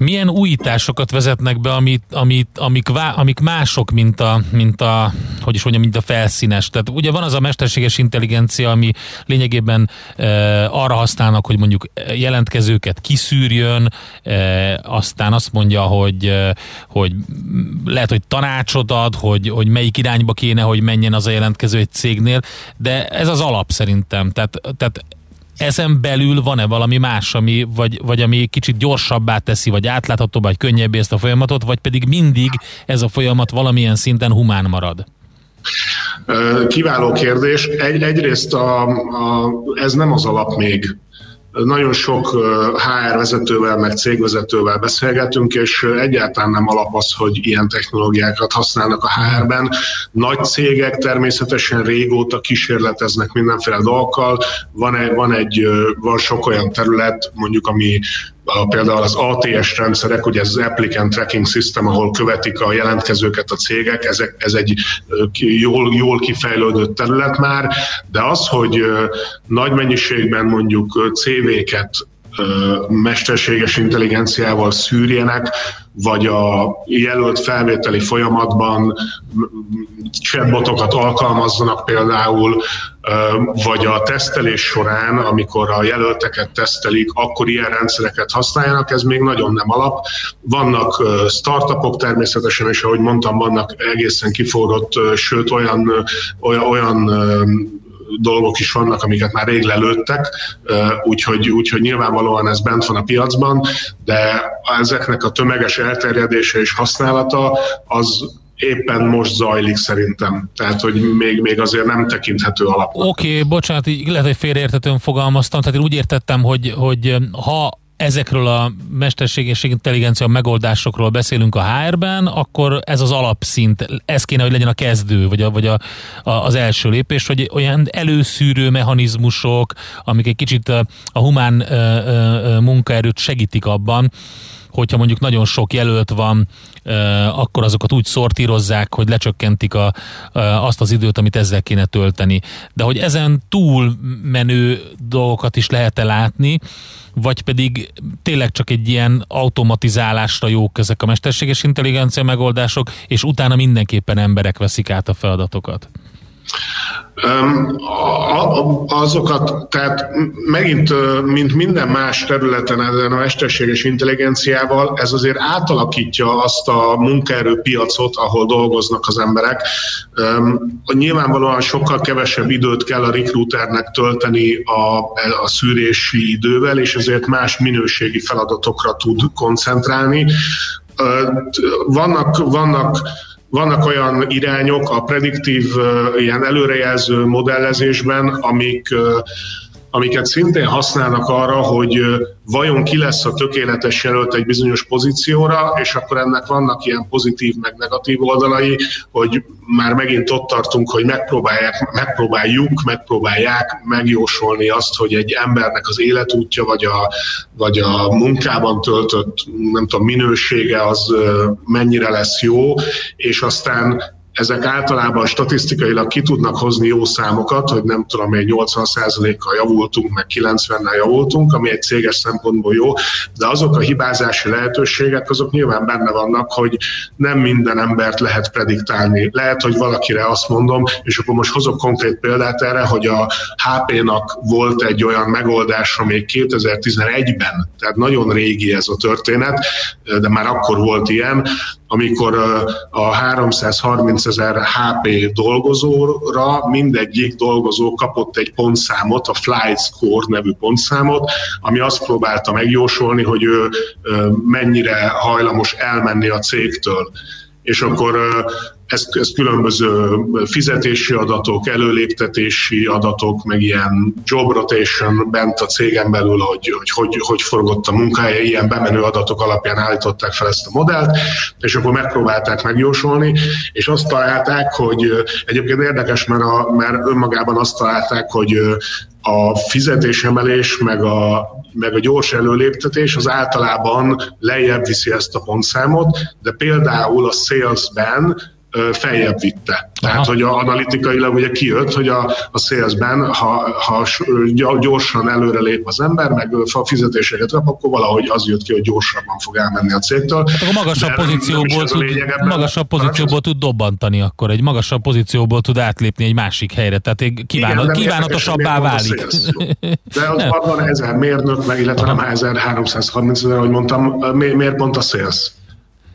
milyen újításokat vezetnek be, amit, amit, amik, vá, amik mások, mint a, mint a, hogy is mondjam, mint a felszínes. Tehát ugye van az a mesterséges intelligencia, ami lényegében e, arra használnak, hogy mondjuk jelentkezőket kiszűrjön, e, aztán azt mondja, hogy, e, hogy lehet, hogy tanácsot ad, hogy, hogy melyik irányba kéne, hogy menjen az a jelentkező egy cégnél, de ez az alap szerintem. Tehát, tehát ezen belül van-e valami más, ami, vagy, vagy ami kicsit gyorsabbá teszi, vagy átláthatóbbá, vagy könnyebbé ezt a folyamatot, vagy pedig mindig ez a folyamat valamilyen szinten humán marad? Kiváló kérdés. Egy, egyrészt a, a, ez nem az alap még. Nagyon sok HR vezetővel, meg cégvezetővel beszélgetünk, és egyáltalán nem alap az, hogy ilyen technológiákat használnak a HR-ben. Nagy cégek természetesen régóta kísérleteznek mindenféle dolgokkal. Van egy, van, egy, van sok olyan terület, mondjuk ami például az ATS rendszerek, ugye ez az Applicant Tracking System, ahol követik a jelentkezőket a cégek, ezek, ez egy jól, jól kifejlődött terület már, de az, hogy nagy mennyiségben mondjuk CV-ket mesterséges intelligenciával szűrjenek, vagy a jelölt felvételi folyamatban chatbotokat alkalmazzanak például, vagy a tesztelés során, amikor a jelölteket tesztelik, akkor ilyen rendszereket használjanak, ez még nagyon nem alap. Vannak startupok természetesen, és ahogy mondtam, vannak egészen kiforrott, sőt olyan, olyan, olyan dolgok is vannak, amiket már rég lelőttek, úgyhogy, úgyhogy nyilvánvalóan ez bent van a piacban, de ezeknek a tömeges elterjedése és használata az éppen most zajlik szerintem. Tehát, hogy még, még azért nem tekinthető alapnak. Oké, okay, bocsánat, így lehet, hogy félreértetően fogalmaztam. Tehát én úgy értettem, hogy, hogy ha ezekről a mesterséges intelligencia megoldásokról beszélünk a HR-ben, akkor ez az alapszint, ez kéne, hogy legyen a kezdő, vagy, a, vagy a, a, az első lépés, hogy olyan előszűrő mechanizmusok, amik egy kicsit a, a humán ö, ö, munkaerőt segítik abban, hogyha mondjuk nagyon sok jelölt van, akkor azokat úgy szortírozzák, hogy lecsökkentik a, azt az időt, amit ezzel kéne tölteni. De hogy ezen túl menő dolgokat is lehet-e látni, vagy pedig tényleg csak egy ilyen automatizálásra jók ezek a mesterséges intelligencia megoldások, és utána mindenképpen emberek veszik át a feladatokat? Azokat, tehát megint, mint minden más területen ezen a mesterséges intelligenciával, ez azért átalakítja azt a munkaerőpiacot, ahol dolgoznak az emberek. Nyilvánvalóan sokkal kevesebb időt kell a recruiternek tölteni a, a szűrési idővel, és ezért más minőségi feladatokra tud koncentrálni. Vannak, vannak vannak olyan irányok a prediktív, ilyen előrejelző modellezésben, amik amiket szintén használnak arra, hogy vajon ki lesz a tökéletes jelölt egy bizonyos pozícióra, és akkor ennek vannak ilyen pozitív meg negatív oldalai, hogy már megint ott tartunk, hogy megpróbálják, megpróbáljuk, megpróbálják megjósolni azt, hogy egy embernek az életútja, vagy a, vagy a munkában töltött, nem tudom, minősége az mennyire lesz jó, és aztán ezek általában statisztikailag ki tudnak hozni jó számokat, hogy nem tudom, egy 80%-kal javultunk, meg 90-nel javultunk, ami egy céges szempontból jó, de azok a hibázási lehetőségek, azok nyilván benne vannak, hogy nem minden embert lehet prediktálni. Lehet, hogy valakire azt mondom, és akkor most hozok konkrét példát erre, hogy a HP-nak volt egy olyan megoldása még 2011-ben, tehát nagyon régi ez a történet, de már akkor volt ilyen, amikor a 330 ezer HP dolgozóra mindegyik dolgozó kapott egy pontszámot, a Flight Score nevű pontszámot, ami azt próbálta megjósolni, hogy ő mennyire hajlamos elmenni a cégtől. És akkor ez, ez különböző fizetési adatok, előléptetési adatok, meg ilyen job rotation bent a cégen belül, hogy hogy, hogy, hogy forgott a munkája, ilyen bemenő adatok alapján állították fel ezt a modellt, és akkor megpróbálták megjósolni, és azt találták, hogy egyébként érdekes, mert, a, mert önmagában azt találták, hogy a fizetésemelés, meg a, meg a gyors előléptetés az általában lejjebb viszi ezt a pontszámot, de például a salesben feljebb vitte. Tehát, Aha. hogy a analitikailag ugye kijött, hogy a, a salesben, ha, ha gyorsan előre lép az ember, meg a fizetéseket kap, akkor valahogy az jött ki, hogy gyorsabban fog elmenni a cégtől. Hát akkor magasabb De pozícióból, tud, magasabb pozícióból tud dobbantani akkor, egy magasabb pozícióból tud átlépni egy másik helyre, tehát egy kívánat, Igen, kívánatosabbá válik. De az van ezer mérnök, meg illetve Aha. nem 1330 ezer, ahogy mondtam, miért pont a sales?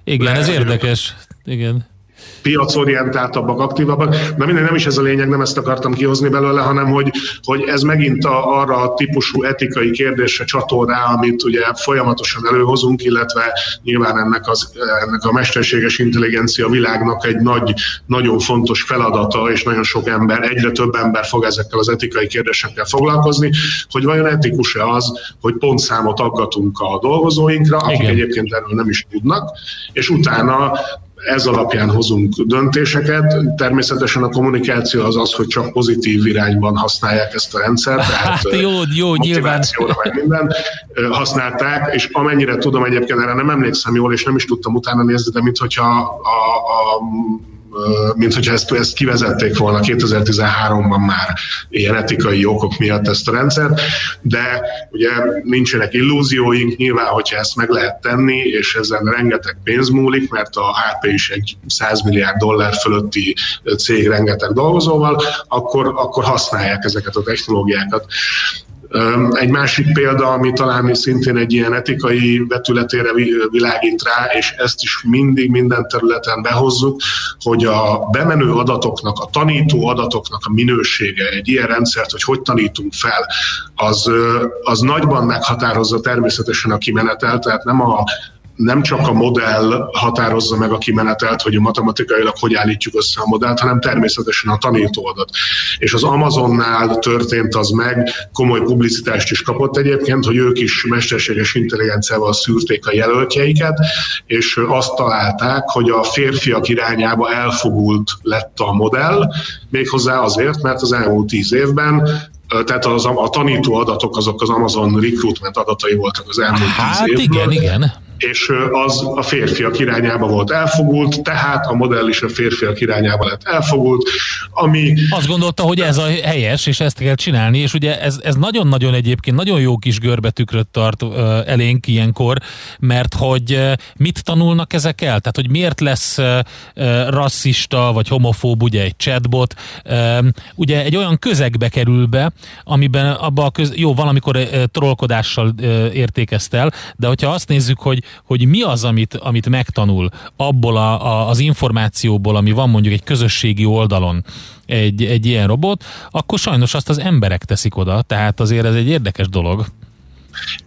Igen, ez érdekes. Igen. Piacorientáltabbak, aktívabbak. Na minden, nem is ez a lényeg, nem ezt akartam kihozni belőle, hanem hogy, hogy ez megint a, arra a típusú etikai kérdésre csatol rá, amit ugye folyamatosan előhozunk, illetve nyilván ennek, az, ennek a mesterséges intelligencia világnak egy nagy, nagyon fontos feladata, és nagyon sok ember, egyre több ember fog ezekkel az etikai kérdésekkel foglalkozni, hogy vajon etikus-e az, hogy pontszámot aggatunk a dolgozóinkra, akik Igen. egyébként erről nem is tudnak, és utána ez alapján hozunk döntéseket. Természetesen a kommunikáció az az, hogy csak pozitív irányban használják ezt a rendszert. Tehát hát jó, jó, nyilván. Meg minden használták, és amennyire tudom egyébként, erre nem emlékszem jól, és nem is tudtam utána nézni, de mintha a, a, a mint hogyha ezt, ezt kivezették volna 2013-ban már ilyen etikai okok miatt ezt a rendszert, de ugye nincsenek illúzióink, nyilván, hogyha ezt meg lehet tenni, és ezen rengeteg pénz múlik, mert a HP is egy 100 milliárd dollár fölötti cég rengeteg dolgozóval, akkor, akkor használják ezeket a technológiákat. Egy másik példa, ami talán szintén egy ilyen etikai vetületére világít rá, és ezt is mindig minden területen behozzuk, hogy a bemenő adatoknak, a tanító adatoknak a minősége, egy ilyen rendszert, hogy hogy tanítunk fel, az, az nagyban meghatározza természetesen a kimenetel, tehát nem a nem csak a modell határozza meg a kimenetelt, hogy a matematikailag hogy állítjuk össze a modellt, hanem természetesen a tanítóadat. És az Amazonnál történt az meg, komoly publicitást is kapott egyébként, hogy ők is mesterséges intelligenciával szűrték a jelöltjeiket, és azt találták, hogy a férfiak irányába elfogult lett a modell, méghozzá azért, mert az elmúlt tíz évben tehát az, a tanító adatok azok az Amazon recruitment adatai voltak az elmúlt hát tíz évben. igen, igen és az a férfiak irányába volt elfogult, tehát a modell is a férfiak irányába lett elfogult, ami... Azt gondolta, hogy ez a helyes, és ezt kell csinálni, és ugye ez, ez nagyon-nagyon egyébként nagyon jó kis görbetükröt tart elénk ilyenkor, mert hogy mit tanulnak ezek el? Tehát, hogy miért lesz rasszista, vagy homofób ugye egy chatbot, ugye egy olyan közegbe kerül be, amiben abba a köz... jó, valamikor trollkodással értékezt el, de hogyha azt nézzük, hogy hogy mi az, amit, amit megtanul abból a, a, az információból, ami van mondjuk egy közösségi oldalon, egy, egy ilyen robot, akkor sajnos azt az emberek teszik oda, tehát azért ez egy érdekes dolog.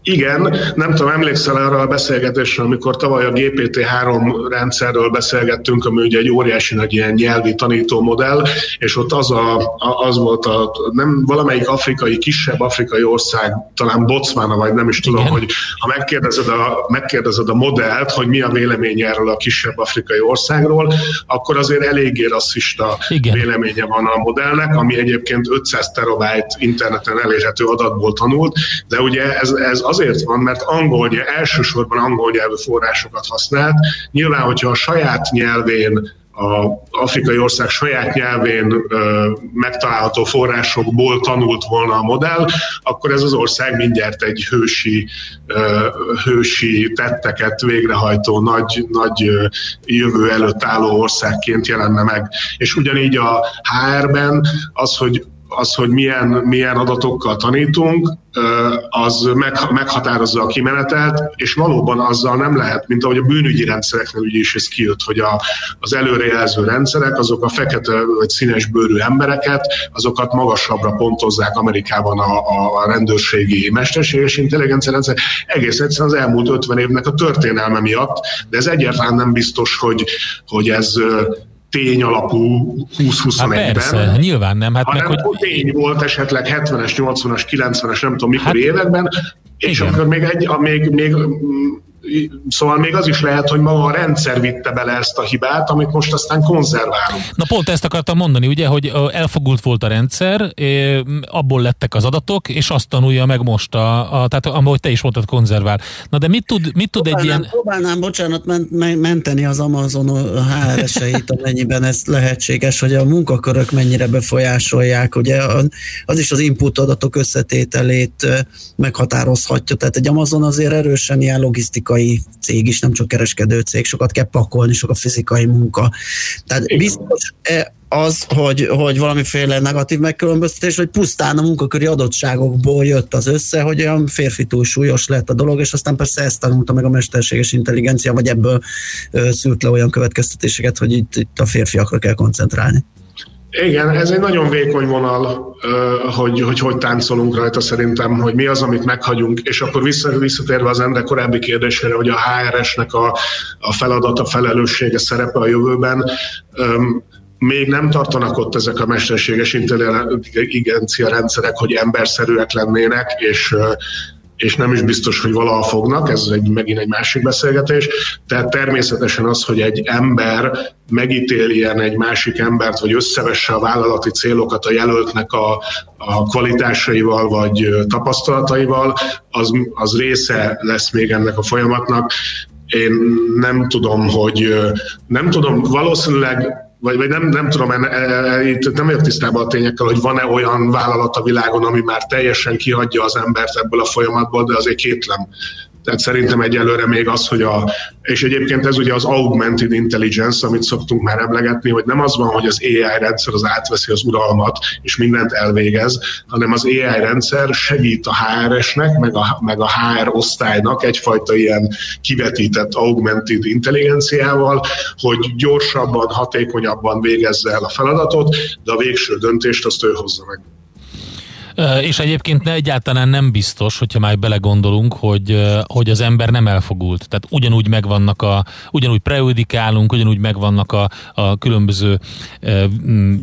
Igen, nem tudom, emlékszel arra a beszélgetésre, amikor tavaly a GPT-3 rendszerről beszélgettünk, ami ugye egy óriási nagy ilyen nyelvi tanító modell, és ott az, a, az volt a, nem valamelyik afrikai, kisebb afrikai ország, talán Botswana, vagy nem is tudom, Igen. hogy ha megkérdezed a, megkérdezed a modellt, hogy mi a véleménye erről a kisebb afrikai országról, akkor azért eléggé rasszista Igen. véleménye van a modellnek, ami egyébként 500 terabyte interneten elérhető adatból tanult, de ugye ez, ez azért van, mert angol, elsősorban angol nyelvű forrásokat használt. Nyilván, hogyha a saját nyelvén a afrikai ország saját nyelvén ö, megtalálható forrásokból tanult volna a modell, akkor ez az ország mindjárt egy hősi, ö, hősi tetteket végrehajtó nagy, nagy jövő előtt álló országként jelenne meg. És ugyanígy a HR-ben az, hogy az, hogy milyen, milyen adatokkal tanítunk, az meghatározza a kimenetelt, és valóban azzal nem lehet, mint ahogy a bűnügyi rendszereknél ugye is ez kijött, hogy a, az előrejelző rendszerek, azok a fekete vagy színes bőrű embereket, azokat magasabbra pontozzák Amerikában a, a rendőrségi mesterséges intelligencia rendszer. Egész egyszerűen az elmúlt 50 évnek a történelme miatt, de ez egyáltalán nem biztos, hogy, hogy ez tény alapú 20-21-ben. Hát persze, nyilván nem. Hát hanem meg, hogy... tény volt esetleg 70-es, 80-as, 90-es, nem tudom mikor hát, években, és igen. akkor még, egy, még, még Szóval még az is lehet, hogy maga a rendszer vitte bele ezt a hibát, amit most aztán konzerválunk. Na pont ezt akartam mondani, ugye, hogy elfogult volt a rendszer, abból lettek az adatok, és azt tanulja meg most, a, a, tehát ahogy te is mondtad, konzervál. Na de mit tud, mit tud próbálnám, egy ilyen... Próbálnám, bocsánat, menteni az Amazon HR-eseit, amennyiben ez lehetséges, hogy a munkakörök mennyire befolyásolják, ugye az is az input adatok összetételét meghatározhatja, tehát egy Amazon azért erősen ilyen logisztikai fizikai cég is, nem csak kereskedő cég, sokat kell pakolni, sok a fizikai munka. Tehát Igen. biztos, e, az, hogy, hogy valamiféle negatív megkülönböztetés, vagy pusztán a munkaköri adottságokból jött az össze, hogy olyan férfi túl súlyos lett a dolog, és aztán persze ezt tanulta meg a mesterséges intelligencia, vagy ebből szűrt le olyan következtetéseket, hogy itt, itt a férfiakra kell koncentrálni. Igen, ez egy nagyon vékony vonal, hogy, hogy hogy táncolunk rajta szerintem, hogy mi az, amit meghagyunk, és akkor vissza, visszatérve az Endre korábbi kérdésére, hogy a HRS-nek a, a feladata, felelőssége, szerepe a jövőben, még nem tartanak ott ezek a mesterséges intelligencia rendszerek, hogy emberszerűek lennének, és és nem is biztos, hogy valaha fognak, ez egy, megint egy másik beszélgetés. Tehát természetesen az, hogy egy ember megítéljen egy másik embert, vagy összevesse a vállalati célokat a jelöltnek a, a kvalitásaival, vagy tapasztalataival, az, az része lesz még ennek a folyamatnak. Én nem tudom, hogy nem tudom, valószínűleg vagy, vagy nem, nem tudom, en, en, itt nem vagyok tisztában a tényekkel, hogy van-e olyan vállalat a világon, ami már teljesen kihagyja az embert ebből a folyamatból, de azért kétlem. Tehát szerintem egyelőre még az, hogy a, és egyébként ez ugye az augmented intelligence, amit szoktunk már emlegetni, hogy nem az van, hogy az AI rendszer az átveszi az uralmat, és mindent elvégez, hanem az AI rendszer segít a HRS-nek, meg a, meg a HR osztálynak egyfajta ilyen kivetített augmented intelligenciával, hogy gyorsabban, hatékonyabban végezze el a feladatot, de a végső döntést azt ő hozza meg. És egyébként ne, egyáltalán nem biztos, hogyha már belegondolunk, hogy, hogy az ember nem elfogult. Tehát ugyanúgy megvannak a, ugyanúgy prejudikálunk, ugyanúgy megvannak a, a különböző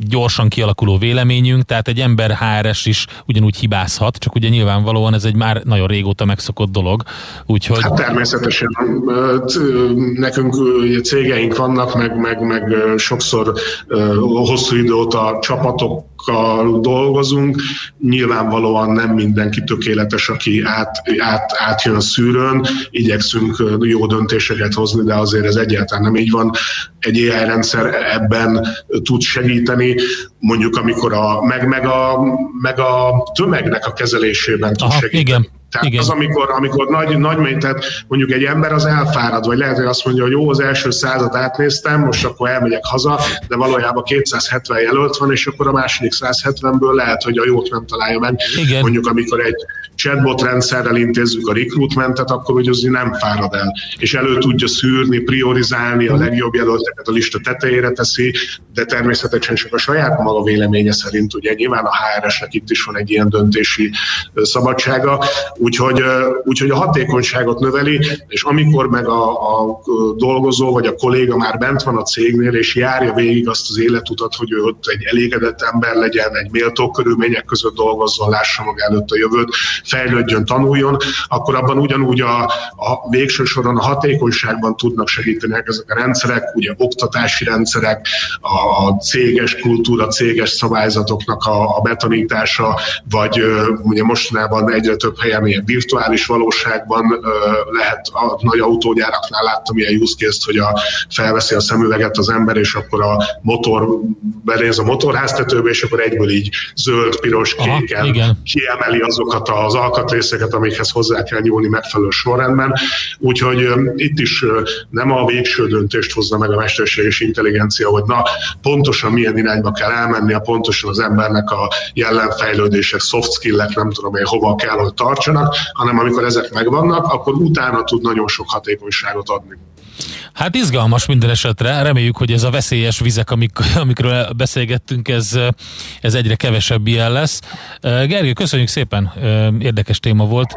gyorsan kialakuló véleményünk, tehát egy ember HRS is ugyanúgy hibázhat, csak ugye nyilvánvalóan ez egy már nagyon régóta megszokott dolog. Úgyhogy... Hát természetesen nekünk cégeink vannak, meg, meg, meg sokszor hosszú idő óta csapatokkal dolgozunk, nyilvánvalóan nem mindenki tökéletes, aki át, át, átjön a szűrőn, igyekszünk jó döntéseket hozni, de azért ez egyáltalán nem így van. Egy AI rendszer ebben tud segíteni, mondjuk amikor a, meg, meg, a, meg a tömegnek a kezelésében tud Aha, segíteni. Igen. Tehát Igen. az, amikor, amikor nagy, nagy, tehát mondjuk egy ember az elfárad, vagy lehet, hogy azt mondja, hogy jó, az első százat átnéztem, most akkor elmegyek haza, de valójában 270 jelölt van, és akkor a második 170-ből lehet, hogy a jót nem találja meg. Igen. Mondjuk amikor egy chatbot rendszerrel intézzük a recruitmentet, akkor úgy az nem fárad el, és elő tudja szűrni, priorizálni a legjobb jelölteket a lista tetejére teszi, de természetesen csak a saját maga véleménye szerint, ugye nyilván a HRS-nek itt is van egy ilyen döntési szabadsága, úgyhogy, úgyhogy a hatékonyságot növeli, és amikor meg a, a dolgozó vagy a kolléga már bent van a cégnél, és járja végig azt az életutat, hogy ő ott egy elégedett ember legyen, egy méltó körülmények között dolgozzon, lássa maga előtt a jövőt, fejlődjön, tanuljon, akkor abban ugyanúgy a, a végső soron a hatékonyságban tudnak segíteni ezek a rendszerek, ugye oktatási rendszerek, a, céges kultúra, céges szabályzatoknak a, a betonítása, vagy ugye mostanában egyre több helyen ilyen virtuális valóságban lehet a nagy autógyáraknál láttam ilyen use case hogy a, felveszi a szemüveget az ember, és akkor a motor beléz a motorháztetőbe, és akkor egyből így zöld, piros, kéken kiemeli azokat az alkatrészeket, amikhez hozzá kell nyúlni megfelelő sorrendben. Úgyhogy itt is nem a végső döntést hozza meg a mesterséges intelligencia, hogy na, pontosan milyen irányba kell elmenni, a pontosan az embernek a jelenfejlődések, soft skillek, nem tudom én hova kell, hogy tartsanak, hanem amikor ezek megvannak, akkor utána tud nagyon sok hatékonyságot adni. Hát izgalmas minden esetre. Reméljük, hogy ez a veszélyes vizek, amik, amikről beszélgettünk, ez, ez egyre kevesebb ilyen lesz. Gergő, köszönjük szépen, érdekes téma volt.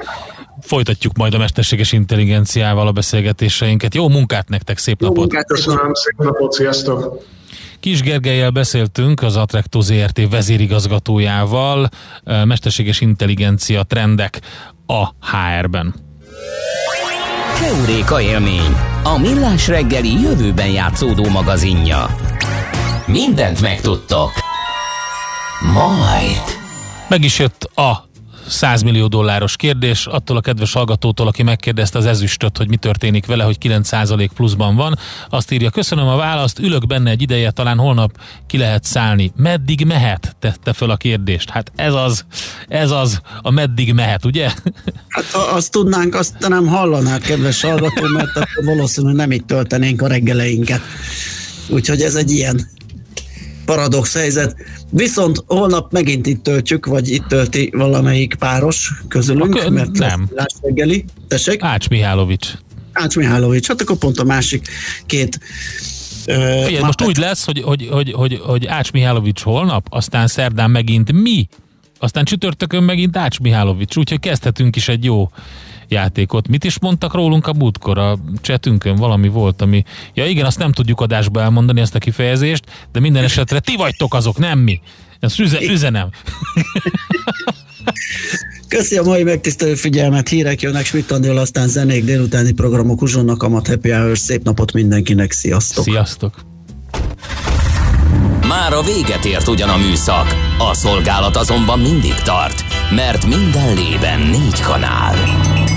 Folytatjuk majd a mesterséges intelligenciával a beszélgetéseinket. Jó munkát nektek, szép napot! Jó munkát, köszönöm, szép napot, sziasztok! Kis Gergelyel beszéltünk, az Atrecto ZRT vezérigazgatójával, mesterséges intelligencia trendek a HR-ben. Keuréka élmény, a millás reggeli jövőben játszódó magazinja. Mindent megtudtok. Majd. Meg is jött a 100 millió dolláros kérdés, attól a kedves hallgatótól, aki megkérdezte az ezüstöt, hogy mi történik vele, hogy 9% pluszban van. Azt írja, köszönöm a választ, ülök benne egy ideje, talán holnap ki lehet szállni. Meddig mehet? Tette föl a kérdést. Hát ez az, ez az, a meddig mehet, ugye? Hát azt tudnánk, azt nem hallanák, kedves hallgató, mert akkor valószínűleg nem itt töltenénk a reggeleinket. Úgyhogy ez egy ilyen paradox helyzet. Viszont holnap megint itt töltjük, vagy itt tölti valamelyik páros közülünk, Akkor mert nem. lesz reggeli. Tessék? Ács Mihálovics. Ács Mihálovics, hát akkor pont a másik két Figyelj, most úgy lesz, hogy, hogy, hogy, hogy, hogy Ács Mihálovics holnap, aztán szerdán megint mi, aztán csütörtökön megint Ács Mihálovics, úgyhogy kezdhetünk is egy jó játékot. Mit is mondtak rólunk a múltkor? A csetünkön valami volt, ami... Ja igen, azt nem tudjuk adásba elmondani, ezt a kifejezést, de minden esetre ti vagytok azok, nem mi. Ezt üze, üzenem. Köszi a mai megtisztelő figyelmet, hírek jönnek, Schmidt Andél, aztán zenék, délutáni programok, uzsonnak, amat happy hour, szép napot mindenkinek, sziasztok! Sziasztok! Már a véget ért ugyan a műszak, a szolgálat azonban mindig tart, mert minden lében négy kanál.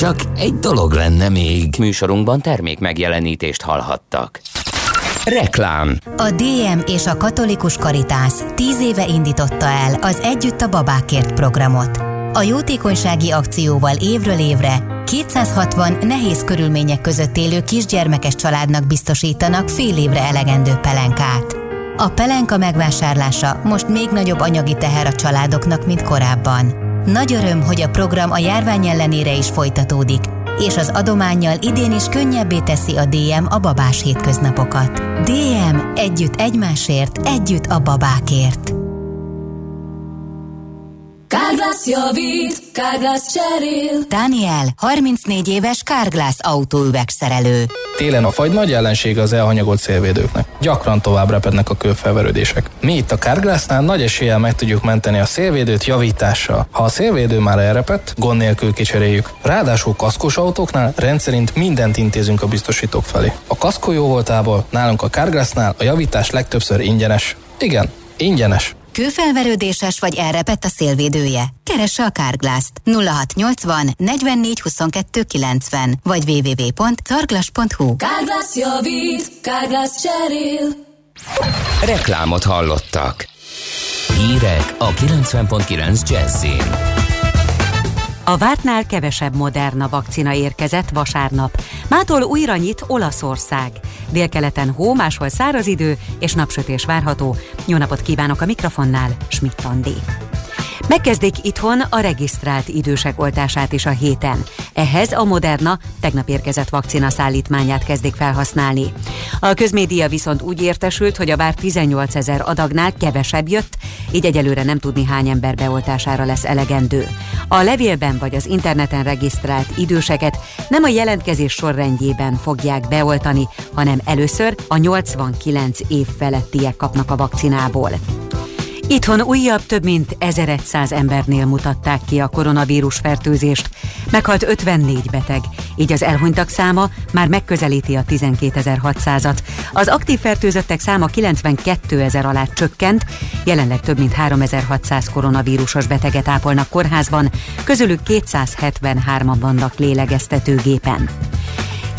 Csak egy dolog lenne még. Műsorunkban termék megjelenítést hallhattak. Reklám. A DM és a Katolikus Karitász tíz éve indította el az Együtt a Babákért programot. A jótékonysági akcióval évről évre 260 nehéz körülmények között élő kisgyermekes családnak biztosítanak fél évre elegendő pelenkát. A pelenka megvásárlása most még nagyobb anyagi teher a családoknak, mint korábban. Nagy öröm, hogy a program a járvány ellenére is folytatódik, és az adományjal idén is könnyebbé teszi a DM a babás hétköznapokat. DM együtt egymásért, együtt a babákért. Kárglász javít, Kárglász cserél. Daniel, 34 éves Kárglász autóüvegszerelő. Télen a fagy nagy ellensége az elhanyagolt szélvédőknek. Gyakran tovább repednek a kőfelverődések. Mi itt a Kárglásznál nagy eséllyel meg tudjuk menteni a szélvédőt javítással. Ha a szélvédő már elrepett, gond nélkül kicseréljük. Ráadásul kaszkos autóknál rendszerint mindent intézünk a biztosítók felé. A kaszkó jó voltából nálunk a Kárglásznál a javítás legtöbbször ingyenes. Igen, ingyenes. Kőfelverődéses vagy elrepett a szélvédője? Keresse a Kárglászt 0680 44 22 90 vagy www.carglass.hu Kárglász javít, Kárglász cserél. Reklámot hallottak. Hírek a 90.9 Jazzin. A vártnál kevesebb Moderna vakcina érkezett vasárnap. Mától újra nyit Olaszország. Délkeleten hó, máshol száraz idő és napsütés várható. Jó napot kívánok a mikrofonnál, Schmidt Andi. Megkezdik itthon a regisztrált idősek oltását is a héten. Ehhez a Moderna tegnap érkezett vakcina szállítmányát kezdik felhasználni. A közmédia viszont úgy értesült, hogy a bár 18 ezer adagnál kevesebb jött, így egyelőre nem tudni hány ember beoltására lesz elegendő. A levélben vagy az interneten regisztrált időseket nem a jelentkezés sorrendjében fogják beoltani, hanem először a 89 év felettiek kapnak a vakcinából. Itthon újabb több mint 1100 embernél mutatták ki a koronavírus fertőzést. Meghalt 54 beteg, így az elhunytak száma már megközelíti a 12.600-at. Az aktív fertőzöttek száma 92 ezer alá csökkent, jelenleg több mint 3600 koronavírusos beteget ápolnak kórházban, közülük 273-an vannak lélegeztetőgépen.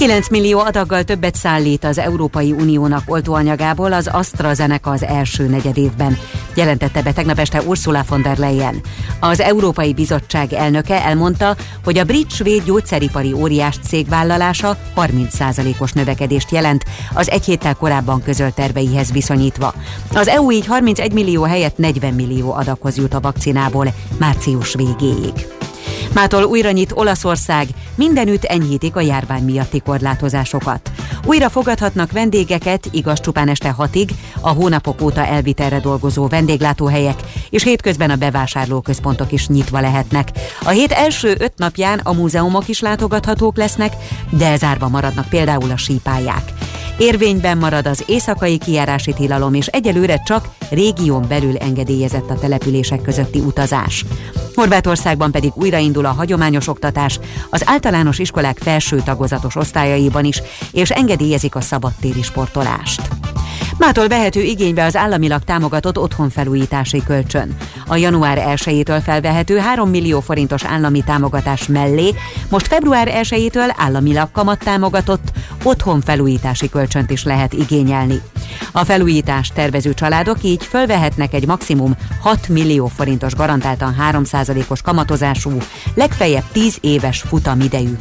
9 millió adaggal többet szállít az Európai Uniónak oltóanyagából az AstraZeneca az első negyedévben, jelentette be tegnap este Ursula von der Leyen. Az Európai Bizottság elnöke elmondta, hogy a brit svéd gyógyszeripari óriás cég vállalása 30%-os növekedést jelent az egy héttel korábban közölt terveihez viszonyítva. Az EU így 31 millió helyett 40 millió adaghoz jut a vakcinából március végéig. Mától újra nyit Olaszország, mindenütt enyhítik a járvány miatti korlátozásokat. Újra fogadhatnak vendégeket, igaz csupán este hatig, a hónapok óta elvitelre dolgozó vendéglátóhelyek, és hétközben a bevásárlóközpontok is nyitva lehetnek. A hét első öt napján a múzeumok is látogathatók lesznek, de zárva maradnak például a sípályák. Érvényben marad az éjszakai kijárási tilalom, és egyelőre csak régión belül engedélyezett a települések közötti utazás. Horvátországban pedig újraindul a hagyományos oktatás az általános iskolák felső tagozatos osztályaiban is, és engedélyezik a szabadtéri sportolást. Mától vehető igénybe az államilag támogatott otthonfelújítási kölcsön. A január 1-től felvehető 3 millió forintos állami támogatás mellé most február 1-től államilag kamat támogatott otthonfelújítási kölcsönt is lehet igényelni. A felújítás tervező családok így fölvehetnek egy maximum 6 millió forintos garantáltan 3%-os kamatozású, legfeljebb 10 éves futamidejű